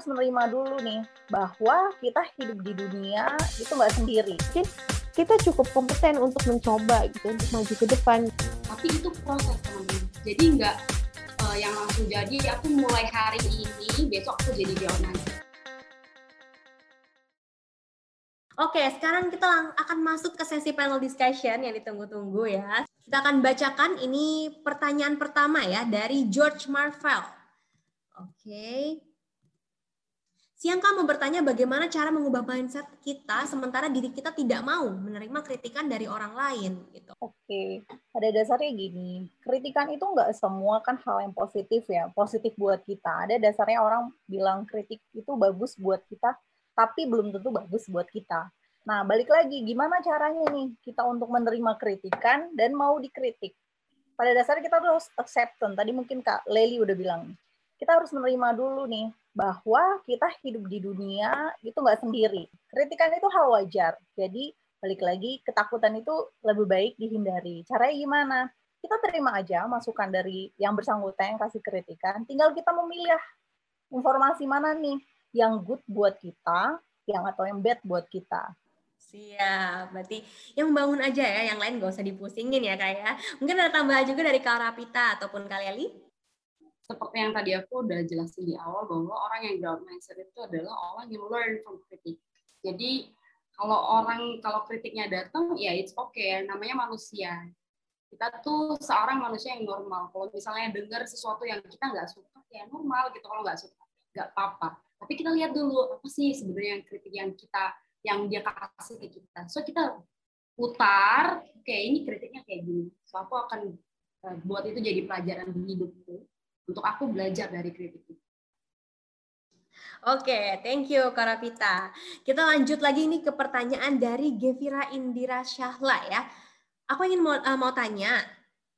harus menerima dulu nih bahwa kita hidup di dunia itu nggak sendiri. Mungkin kita cukup kompeten untuk mencoba gitu untuk maju ke depan. Tapi itu proses teman-teman. Jadi nggak uh, yang langsung jadi aku mulai hari ini besok aku jadi bionan. Oke, sekarang kita akan masuk ke sesi panel discussion yang ditunggu-tunggu ya. Kita akan bacakan ini pertanyaan pertama ya dari George Marvel. Oke. Siang kamu bertanya bagaimana cara mengubah mindset kita sementara diri kita tidak mau menerima kritikan dari orang lain gitu. Oke, pada dasarnya gini, kritikan itu nggak semua kan hal yang positif ya, positif buat kita. Ada dasarnya orang bilang kritik itu bagus buat kita, tapi belum tentu bagus buat kita. Nah, balik lagi, gimana caranya nih kita untuk menerima kritikan dan mau dikritik? Pada dasarnya kita harus acceptance. Tadi mungkin Kak Leli udah bilang, kita harus menerima dulu nih bahwa kita hidup di dunia itu nggak sendiri. Kritikan itu hal wajar. Jadi balik lagi ketakutan itu lebih baik dihindari. Caranya gimana? Kita terima aja masukan dari yang bersangkutan yang kasih kritikan. Tinggal kita memilih informasi mana nih yang good buat kita, yang atau yang bad buat kita. Siap, berarti yang membangun aja ya, yang lain gak usah dipusingin ya kak ya. Mungkin ada tambahan juga dari Kak Rapita ataupun Kak Leli? Seperti yang tadi aku udah jelasin di awal bahwa orang yang growth mindset itu adalah orang yang learn from kritik. Jadi kalau orang kalau kritiknya datang ya it's okay namanya manusia. Kita tuh seorang manusia yang normal. Kalau misalnya dengar sesuatu yang kita nggak suka ya normal gitu kalau nggak suka nggak apa-apa. Tapi kita lihat dulu apa sih sebenarnya yang kritik yang kita yang dia kasih ke kita. So kita putar, oke okay, ini kritiknya kayak gini. So aku akan eh, buat itu jadi pelajaran di hidupku untuk aku belajar dari kritik itu. Oke, okay, thank you Karapita. Kita lanjut lagi ini ke pertanyaan dari Gevira Indira Syahla ya. Aku ingin mau, uh, mau tanya,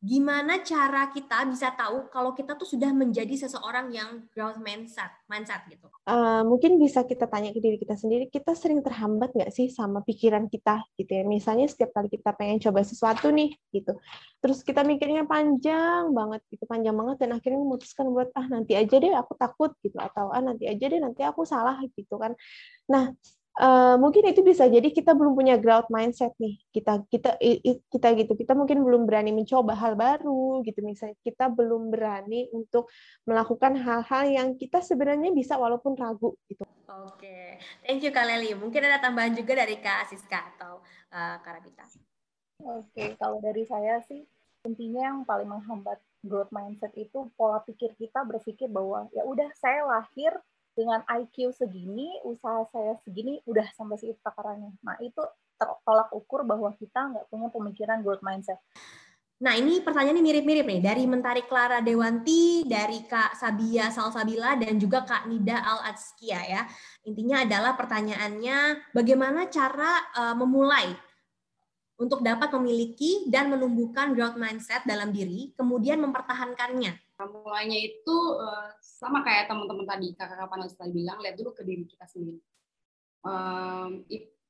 gimana cara kita bisa tahu kalau kita tuh sudah menjadi seseorang yang growth mindset, mindset gitu? Uh, mungkin bisa kita tanya ke diri kita sendiri, kita sering terhambat nggak sih sama pikiran kita gitu ya? Misalnya setiap kali kita pengen coba sesuatu nih gitu, terus kita mikirnya panjang banget gitu, panjang banget dan akhirnya memutuskan buat ah nanti aja deh aku takut gitu atau ah nanti aja deh nanti aku salah gitu kan. Nah Uh, mungkin itu bisa jadi kita belum punya growth mindset nih kita kita kita gitu kita mungkin belum berani mencoba hal baru gitu misalnya kita belum berani untuk melakukan hal-hal yang kita sebenarnya bisa walaupun ragu gitu. Oke, okay. thank you Kak Leli. Mungkin ada tambahan juga dari Kak Siska atau uh, Kak Rabita. Oke, okay. kalau dari saya sih intinya yang paling menghambat growth mindset itu pola pikir kita berpikir bahwa ya udah saya lahir dengan IQ segini, usaha saya segini, udah sampai segitu takarannya. Nah, itu tolak ukur bahwa kita nggak punya pemikiran growth mindset. Nah, ini pertanyaannya mirip-mirip nih. Dari Mentari Clara Dewanti, dari Kak Sabia Salsabila, dan juga Kak Nida Al-Atskia ya. Intinya adalah pertanyaannya, bagaimana cara uh, memulai untuk dapat memiliki dan menumbuhkan growth mindset dalam diri, kemudian mempertahankannya? Mulainya itu uh, sama kayak teman-teman tadi kakak-kakak panas tadi bilang lihat dulu ke diri kita sendiri. Um,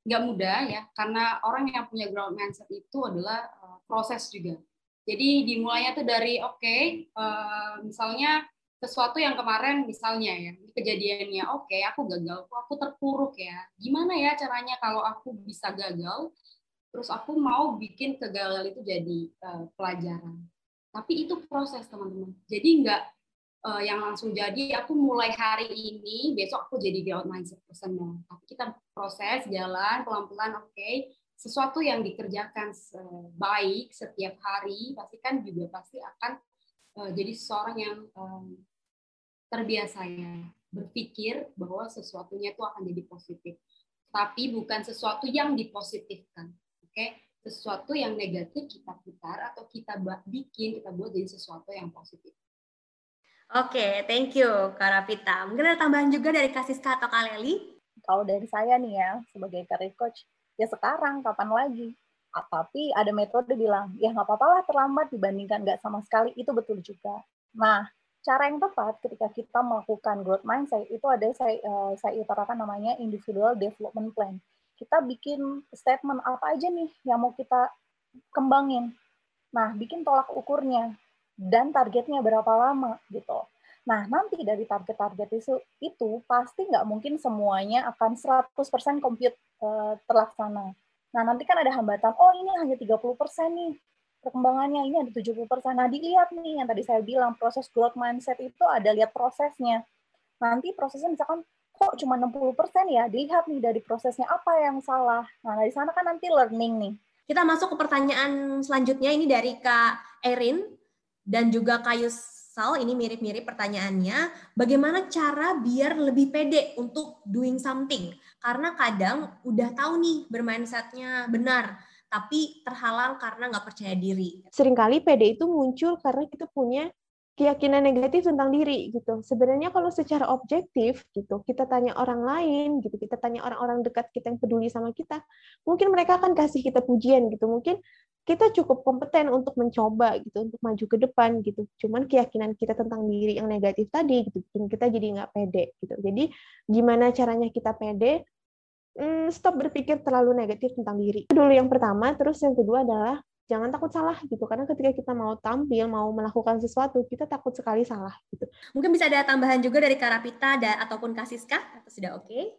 mudah ya karena orang yang punya growth mindset itu adalah uh, proses juga. Jadi dimulainya tuh dari oke okay, uh, misalnya sesuatu yang kemarin misalnya ya kejadiannya oke okay, aku gagal aku terpuruk ya? Gimana ya caranya kalau aku bisa gagal terus aku mau bikin kegagalan itu jadi pelajaran tapi itu proses teman-teman jadi nggak uh, yang langsung jadi aku mulai hari ini besok aku jadi growth mindset person tapi kita proses jalan pelan-pelan oke okay. sesuatu yang dikerjakan baik setiap hari pasti kan juga pasti akan uh, jadi seseorang yang um, terbiasa ya berpikir bahwa sesuatunya itu akan jadi positif tapi bukan sesuatu yang dipositifkan oke okay? Sesuatu yang negatif kita putar atau kita bikin kita buat jadi sesuatu yang positif Oke, okay, thank you Kak Rapita. Mungkin ada tambahan juga dari Kasiska atau Kak Leli? Kalau dari saya nih ya, sebagai career coach, ya sekarang, kapan lagi? Ah, tapi ada metode bilang, ya nggak apa-apa lah terlambat dibandingkan nggak sama sekali, itu betul juga. Nah, cara yang tepat ketika kita melakukan growth mindset itu ada saya, uh, saya utarakan namanya individual development plan. Kita bikin statement apa aja nih yang mau kita kembangin. Nah, bikin tolak ukurnya dan targetnya berapa lama gitu. Nah, nanti dari target-target itu, itu pasti nggak mungkin semuanya akan 100% compute uh, terlaksana. Nah, nanti kan ada hambatan, oh ini hanya 30% nih perkembangannya, ini ada 70%. Nah, dilihat nih yang tadi saya bilang, proses growth mindset itu ada lihat prosesnya. Nanti prosesnya misalkan, kok cuma 60% ya, dilihat nih dari prosesnya apa yang salah. Nah, dari sana kan nanti learning nih. Kita masuk ke pertanyaan selanjutnya, ini dari Kak Erin dan juga Kayus Sal, ini mirip-mirip pertanyaannya. Bagaimana cara biar lebih pede untuk doing something? Karena kadang udah tahu nih bermindsetnya benar, tapi terhalang karena nggak percaya diri. Seringkali pede itu muncul karena kita punya keyakinan negatif tentang diri gitu. Sebenarnya kalau secara objektif gitu, kita tanya orang lain gitu, kita tanya orang-orang dekat kita yang peduli sama kita, mungkin mereka akan kasih kita pujian gitu. Mungkin kita cukup kompeten untuk mencoba gitu untuk maju ke depan gitu cuman keyakinan kita tentang diri yang negatif tadi gitu bikin kita jadi nggak pede gitu jadi gimana caranya kita pede hmm, stop berpikir terlalu negatif tentang diri itu dulu yang pertama terus yang kedua adalah jangan takut salah gitu karena ketika kita mau tampil mau melakukan sesuatu kita takut sekali salah gitu mungkin bisa ada tambahan juga dari Karapita dan ataupun Kasiska atau sudah oke okay?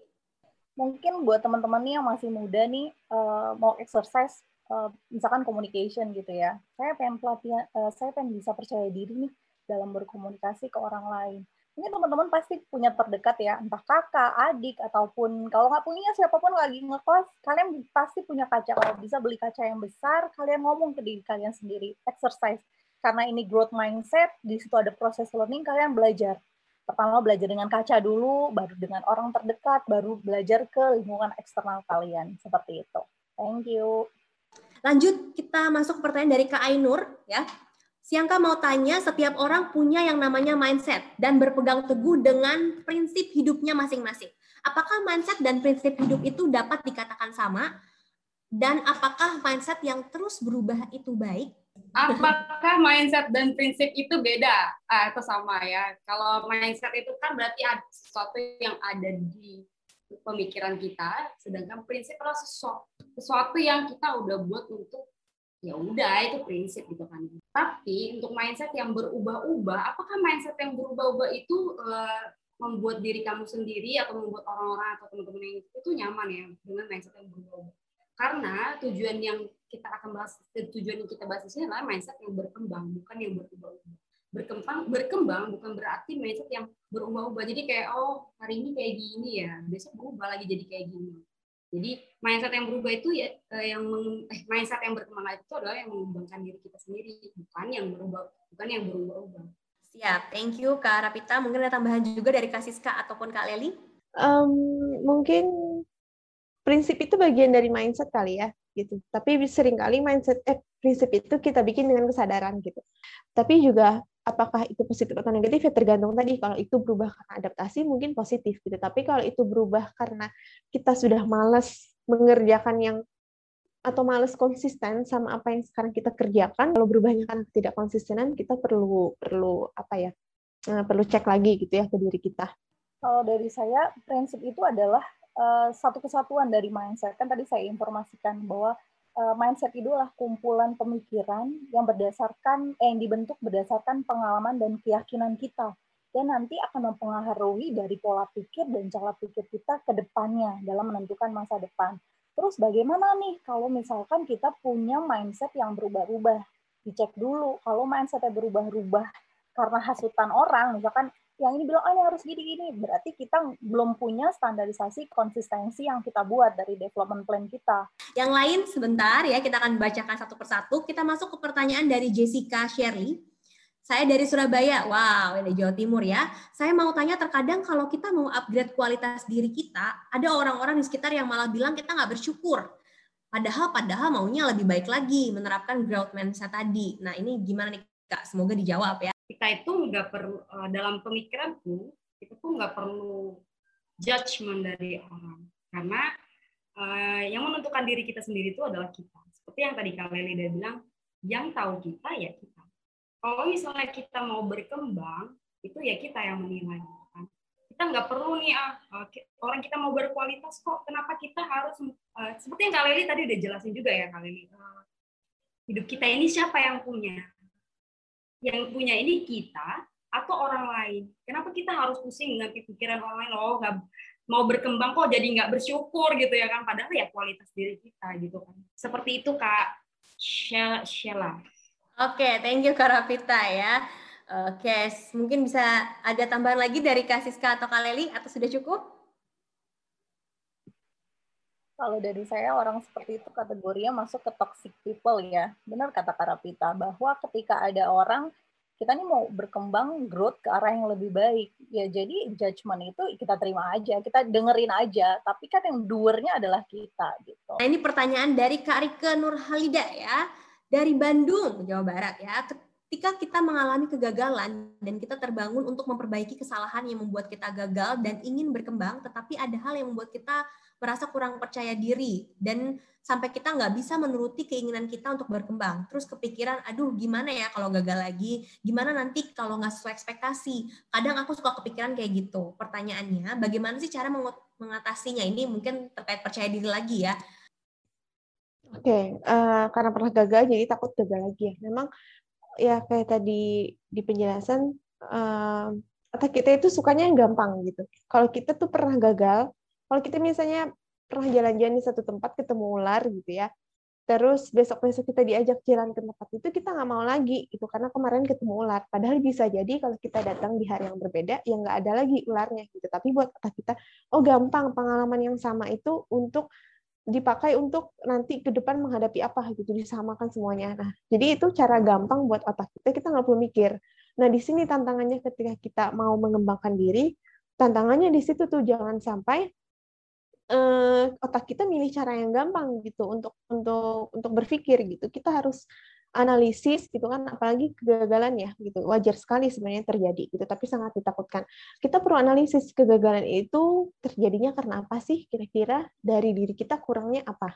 mungkin buat teman-teman nih yang masih muda nih uh, mau exercise uh, misalkan communication gitu ya. Saya pengen pelatihan, uh, saya pengen bisa percaya diri nih dalam berkomunikasi ke orang lain. Ini teman-teman pasti punya terdekat ya, entah kakak, adik, ataupun kalau nggak punya siapa pun lagi ngekos, kalian pasti punya kaca. Kalau bisa beli kaca yang besar, kalian ngomong ke diri kalian sendiri, exercise. Karena ini growth mindset, di situ ada proses learning, kalian belajar. Pertama belajar dengan kaca dulu, baru dengan orang terdekat, baru belajar ke lingkungan eksternal kalian. Seperti itu. Thank you. Lanjut kita masuk pertanyaan dari Kak Ainur ya. Siangka mau tanya, setiap orang punya yang namanya mindset dan berpegang teguh dengan prinsip hidupnya masing-masing. Apakah mindset dan prinsip hidup itu dapat dikatakan sama? Dan apakah mindset yang terus berubah itu baik? Apakah mindset dan prinsip itu beda ah, atau sama ya? Kalau mindset itu kan berarti ada sesuatu yang ada di pemikiran kita, sedangkan prinsip adalah sesuatu, sesuatu yang kita udah buat untuk ya udah itu prinsip gitu kan. Tapi untuk mindset yang berubah-ubah, apakah mindset yang berubah-ubah itu uh, membuat diri kamu sendiri atau membuat orang-orang atau teman-teman yang itu, itu nyaman ya dengan mindset yang berubah-ubah? Karena tujuan yang kita akan bahas, tujuan yang kita bahas di sini adalah mindset yang berkembang, bukan yang berubah-ubah. Berkembang berkembang bukan berarti mindset yang berubah-ubah. Jadi kayak oh hari ini kayak gini ya besok berubah lagi jadi kayak gini jadi mindset yang berubah itu ya eh, yang eh, mindset yang berkembang itu adalah yang mengembangkan diri kita sendiri bukan yang berubah bukan yang berubah-ubah. Siap. Thank you kak Rapita. Mungkin ada tambahan juga dari kak Siska ataupun kak Leli? Um, mungkin prinsip itu bagian dari mindset kali ya gitu. Tapi sering kali mindset eh prinsip itu kita bikin dengan kesadaran gitu. Tapi juga apakah itu positif atau negatif ya tergantung tadi. Kalau itu berubah karena adaptasi mungkin positif gitu. Tapi kalau itu berubah karena kita sudah malas mengerjakan yang atau males konsisten sama apa yang sekarang kita kerjakan kalau berubahnya karena tidak konsistenan kita perlu perlu apa ya eh, perlu cek lagi gitu ya ke diri kita. Kalau dari saya prinsip itu adalah uh, satu kesatuan dari mindset kan tadi saya informasikan bahwa uh, mindset itu adalah kumpulan pemikiran yang berdasarkan eh, yang dibentuk berdasarkan pengalaman dan keyakinan kita dan nanti akan mempengaruhi dari pola pikir dan cara pikir kita ke depannya dalam menentukan masa depan. Terus bagaimana nih kalau misalkan kita punya mindset yang berubah-ubah? Dicek dulu kalau mindsetnya berubah-ubah karena hasutan orang, misalkan yang ini bilang ah ini harus gini-gini berarti kita belum punya standarisasi konsistensi yang kita buat dari development plan kita. Yang lain sebentar ya kita akan bacakan satu persatu. Kita masuk ke pertanyaan dari Jessica Sherry. Saya dari Surabaya, wow, ini Jawa Timur ya. Saya mau tanya terkadang kalau kita mau upgrade kualitas diri kita, ada orang-orang di sekitar yang malah bilang kita nggak bersyukur. Padahal, padahal maunya lebih baik lagi menerapkan growth mindset tadi. Nah ini gimana nih Kak? Semoga dijawab ya kita itu nggak perlu uh, dalam pemikiranku kita tuh nggak perlu judgement dari orang. Karena uh, yang menentukan diri kita sendiri itu adalah kita. Seperti yang tadi Kak Leli udah bilang yang tahu kita ya kita. Kalau misalnya kita mau berkembang itu ya kita yang menilai. Kan kita nggak perlu nih ah, uh, orang kita mau berkualitas kok kenapa kita harus uh, seperti yang Kak Leli tadi udah jelasin juga ya Kak Leli uh, hidup kita ini siapa yang punya yang punya ini kita atau orang lain. Kenapa kita harus pusing dengan pikiran orang lain? Oh, nggak mau berkembang kok jadi nggak bersyukur gitu ya kan? Padahal ya kualitas diri kita gitu kan. Seperti itu Kak Sheila. Oke, okay, thank you Kak Rafita ya. Oke, okay, mungkin bisa ada tambahan lagi dari Kak Siska atau Kak Leli atau sudah cukup? Kalau dari saya orang seperti itu kategorinya masuk ke toxic people ya. Benar kata Karapita bahwa ketika ada orang kita nih mau berkembang growth ke arah yang lebih baik. Ya jadi judgement itu kita terima aja kita dengerin aja. Tapi kan yang doernya adalah kita gitu. Nah ini pertanyaan dari Kak Rike Nurhalida ya dari Bandung Jawa Barat ya ketika kita mengalami kegagalan dan kita terbangun untuk memperbaiki kesalahan yang membuat kita gagal dan ingin berkembang tetapi ada hal yang membuat kita merasa kurang percaya diri dan sampai kita nggak bisa menuruti keinginan kita untuk berkembang. Terus kepikiran, aduh gimana ya kalau gagal lagi? Gimana nanti kalau nggak sesuai ekspektasi? Kadang aku suka kepikiran kayak gitu. Pertanyaannya, bagaimana sih cara mengatasinya? Ini mungkin terkait percaya diri lagi ya. Oke, okay. uh, eh, karena pernah gagal jadi takut gagal lagi ya. Memang ya kayak tadi di penjelasan, uh, otak kita itu sukanya yang gampang gitu. Kalau kita tuh pernah gagal, kalau kita misalnya pernah jalan-jalan di satu tempat ketemu ular gitu ya terus besok-besok kita diajak jalan ke tempat itu kita nggak mau lagi itu karena kemarin ketemu ular padahal bisa jadi kalau kita datang di hari yang berbeda ya nggak ada lagi ularnya gitu tapi buat otak kita oh gampang pengalaman yang sama itu untuk dipakai untuk nanti ke depan menghadapi apa gitu disamakan semuanya nah jadi itu cara gampang buat otak kita kita nggak perlu mikir nah di sini tantangannya ketika kita mau mengembangkan diri tantangannya di situ tuh jangan sampai uh, otak kita milih cara yang gampang gitu untuk untuk untuk berpikir gitu. Kita harus analisis gitu kan apalagi kegagalan ya gitu. Wajar sekali sebenarnya terjadi gitu. Tapi sangat ditakutkan. Kita perlu analisis kegagalan itu terjadinya karena apa sih? Kira-kira dari diri kita kurangnya apa?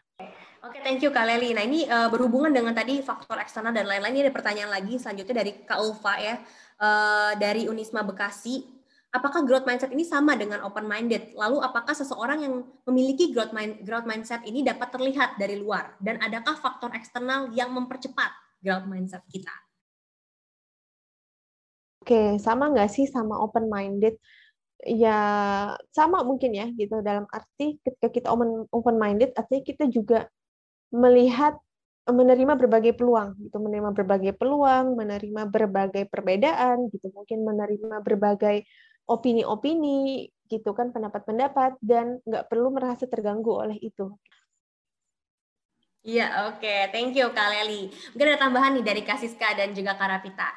Oke, thank you Kak Leli. Nah, ini uh, berhubungan dengan tadi faktor eksternal dan lain-lain. Ini ada pertanyaan lagi selanjutnya dari Kak Ulfa ya, uh, dari Unisma Bekasi. Apakah growth mindset ini sama dengan open minded? Lalu apakah seseorang yang memiliki growth mind growth mindset ini dapat terlihat dari luar? Dan adakah faktor eksternal yang mempercepat growth mindset kita? Oke, sama nggak sih sama open minded? Ya sama mungkin ya gitu dalam arti ketika kita open minded artinya kita juga melihat menerima berbagai peluang gitu menerima berbagai peluang menerima berbagai perbedaan gitu mungkin menerima berbagai opini-opini gitu kan pendapat-pendapat dan nggak perlu merasa terganggu oleh itu. Iya, oke. Okay. Thank you, Kak Leli. Mungkin ada tambahan nih dari Kasiska dan juga Kak Rafita.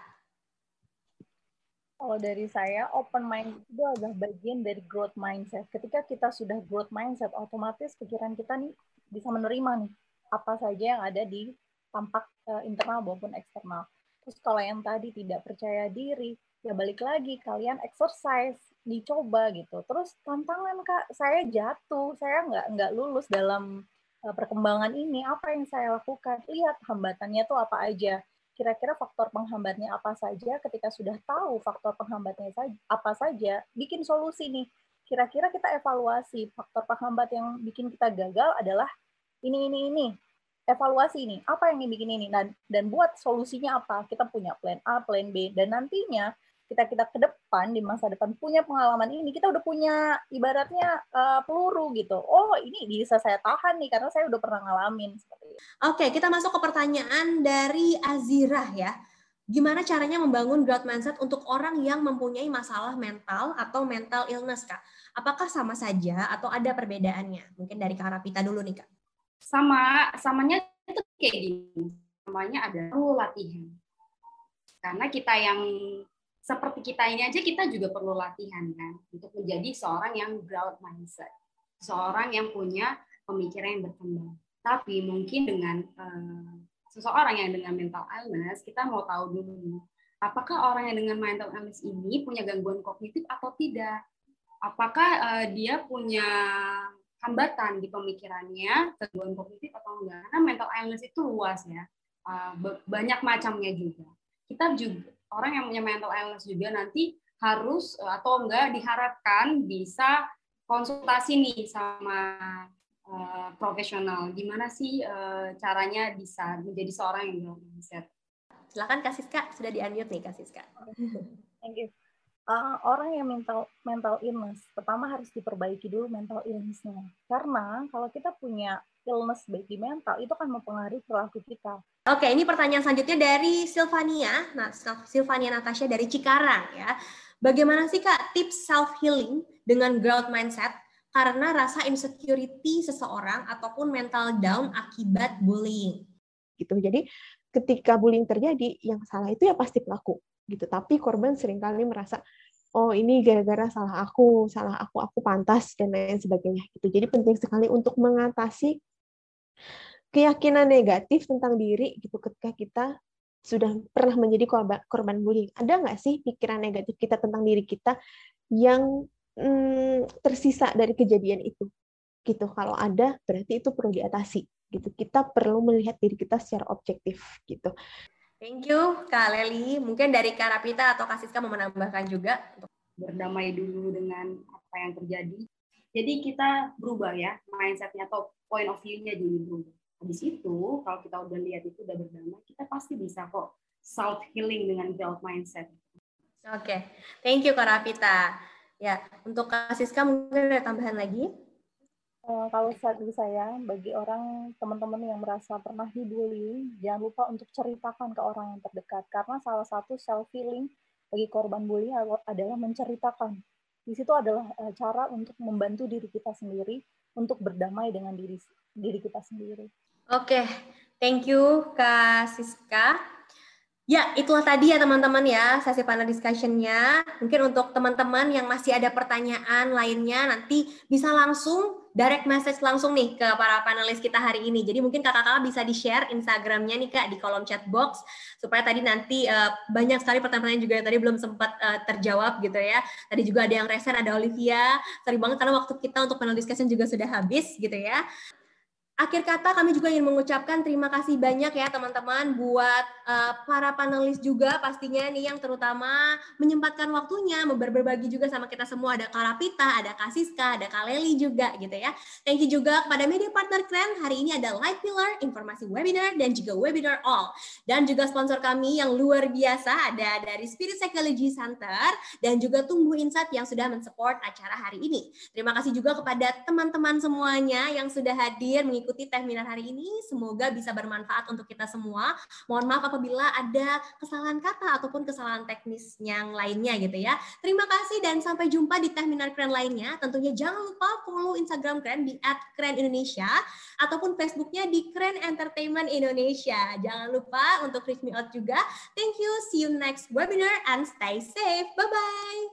Kalau dari saya, open mind itu adalah bagian dari growth mindset. Ketika kita sudah growth mindset, otomatis pikiran kita nih bisa menerima nih apa saja yang ada di tampak uh, internal maupun eksternal. Terus kalau yang tadi tidak percaya diri, ya balik lagi kalian exercise dicoba gitu terus tantangan kak saya jatuh saya nggak nggak lulus dalam perkembangan ini apa yang saya lakukan? Lihat hambatannya tuh apa aja. Kira-kira faktor penghambatnya apa saja? Ketika sudah tahu faktor penghambatnya apa saja bikin solusi nih. Kira-kira kita evaluasi. Faktor penghambat yang bikin kita gagal adalah ini ini ini. Evaluasi ini apa yang bikin ini? Dan dan buat solusinya apa? Kita punya plan A plan B. Dan nantinya kita kita ke depan di masa depan punya pengalaman ini kita udah punya ibaratnya uh, peluru gitu. Oh ini bisa saya tahan nih karena saya udah pernah ngalamin seperti itu. Oke kita masuk ke pertanyaan dari Azirah ya. Gimana caranya membangun growth mindset untuk orang yang mempunyai masalah mental atau mental illness kak? Apakah sama saja atau ada perbedaannya? Mungkin dari Kak Rapita dulu nih kak. Sama samanya itu kayak gini. Namanya ada perlu latihan. Karena kita yang seperti kita ini aja kita juga perlu latihan kan untuk menjadi seorang yang growth mindset, seorang yang punya pemikiran yang berkembang. Tapi mungkin dengan uh, seseorang yang dengan mental illness, kita mau tahu dulu apakah orang yang dengan mental illness ini punya gangguan kognitif atau tidak? Apakah uh, dia punya hambatan di pemikirannya, gangguan kognitif atau enggak? Karena mental illness itu luas ya, uh, banyak macamnya juga. Kita juga orang yang punya mental illness juga nanti harus eh, atau enggak diharapkan bisa konsultasi nih sama uh, profesional. Gimana sih uh, caranya bisa menjadi seorang yang mindset? Silakan Kak Siska, sudah di-unmute nih Kak Siska. Thank you. Uh, orang yang mental mental illness, pertama harus diperbaiki dulu mental illness-nya. Karena kalau kita punya illness baik di mental, itu akan mempengaruhi perilaku kita. Oke, ini pertanyaan selanjutnya dari Silvania. Nah, Silvania Natasha dari Cikarang ya. Bagaimana sih Kak tips self healing dengan growth mindset karena rasa insecurity seseorang ataupun mental down akibat bullying? Gitu. Jadi ketika bullying terjadi, yang salah itu ya pasti pelaku gitu. Tapi korban sering kali merasa oh ini gara-gara salah aku, salah aku, aku pantas dan lain sebagainya gitu. Jadi penting sekali untuk mengatasi keyakinan negatif tentang diri gitu ketika kita sudah pernah menjadi korban, korban bullying. Ada nggak sih pikiran negatif kita tentang diri kita yang hmm, tersisa dari kejadian itu? Gitu. Kalau ada, berarti itu perlu diatasi gitu. Kita perlu melihat diri kita secara objektif gitu. Thank you Kak Leli. Mungkin dari Kak Rapita atau Kak Siska mau menambahkan juga berdamai dulu dengan apa yang terjadi. Jadi kita berubah ya mindsetnya atau point of view-nya jadi berubah. Habis itu kalau kita udah lihat itu udah berdamai, kita pasti bisa kok self healing dengan growth mindset. Oke, okay. thank you Kak Rapita. Ya, untuk Kak Siska mungkin ada tambahan lagi? Uh, kalau saat ini saya, bagi orang teman-teman yang merasa pernah dibully, jangan lupa untuk ceritakan ke orang yang terdekat. Karena salah satu self-healing bagi korban bully adalah menceritakan. Di situ adalah uh, cara untuk membantu diri kita sendiri untuk berdamai dengan diri diri kita sendiri. Oke, okay. thank you Kak Siska. Ya, itulah tadi ya teman-teman ya sesi panel discussion-nya. Mungkin untuk teman-teman yang masih ada pertanyaan lainnya nanti bisa langsung direct message langsung nih ke para panelis kita hari ini. Jadi mungkin kakak-kakak bisa di-share Instagramnya nih kak di kolom chat box supaya tadi nanti uh, banyak sekali pertanyaan juga yang tadi belum sempat uh, terjawab gitu ya. Tadi juga ada yang resen, ada Olivia. Sorry banget karena waktu kita untuk panel discussion juga sudah habis gitu ya. Akhir kata kami juga ingin mengucapkan terima kasih banyak ya teman-teman buat uh, para panelis juga pastinya nih yang terutama menyempatkan waktunya berbagi juga sama kita semua ada Karapita, ada Kasiska, ada Kaleli juga gitu ya. Thank you juga kepada media partner keren hari ini ada Light Pillar, informasi webinar dan juga webinar all. Dan juga sponsor kami yang luar biasa ada dari Spirit Psychology Center dan juga Tumbuh Insight yang sudah mensupport acara hari ini. Terima kasih juga kepada teman-teman semuanya yang sudah hadir mengikuti mengikuti webinar hari ini. Semoga bisa bermanfaat untuk kita semua. Mohon maaf apabila ada kesalahan kata ataupun kesalahan teknis yang lainnya gitu ya. Terima kasih dan sampai jumpa di webinar keren lainnya. Tentunya jangan lupa follow Instagram keren di @krenindonesia ataupun Facebooknya di Keren Entertainment Indonesia. Jangan lupa untuk reach me out juga. Thank you. See you next webinar and stay safe. Bye-bye.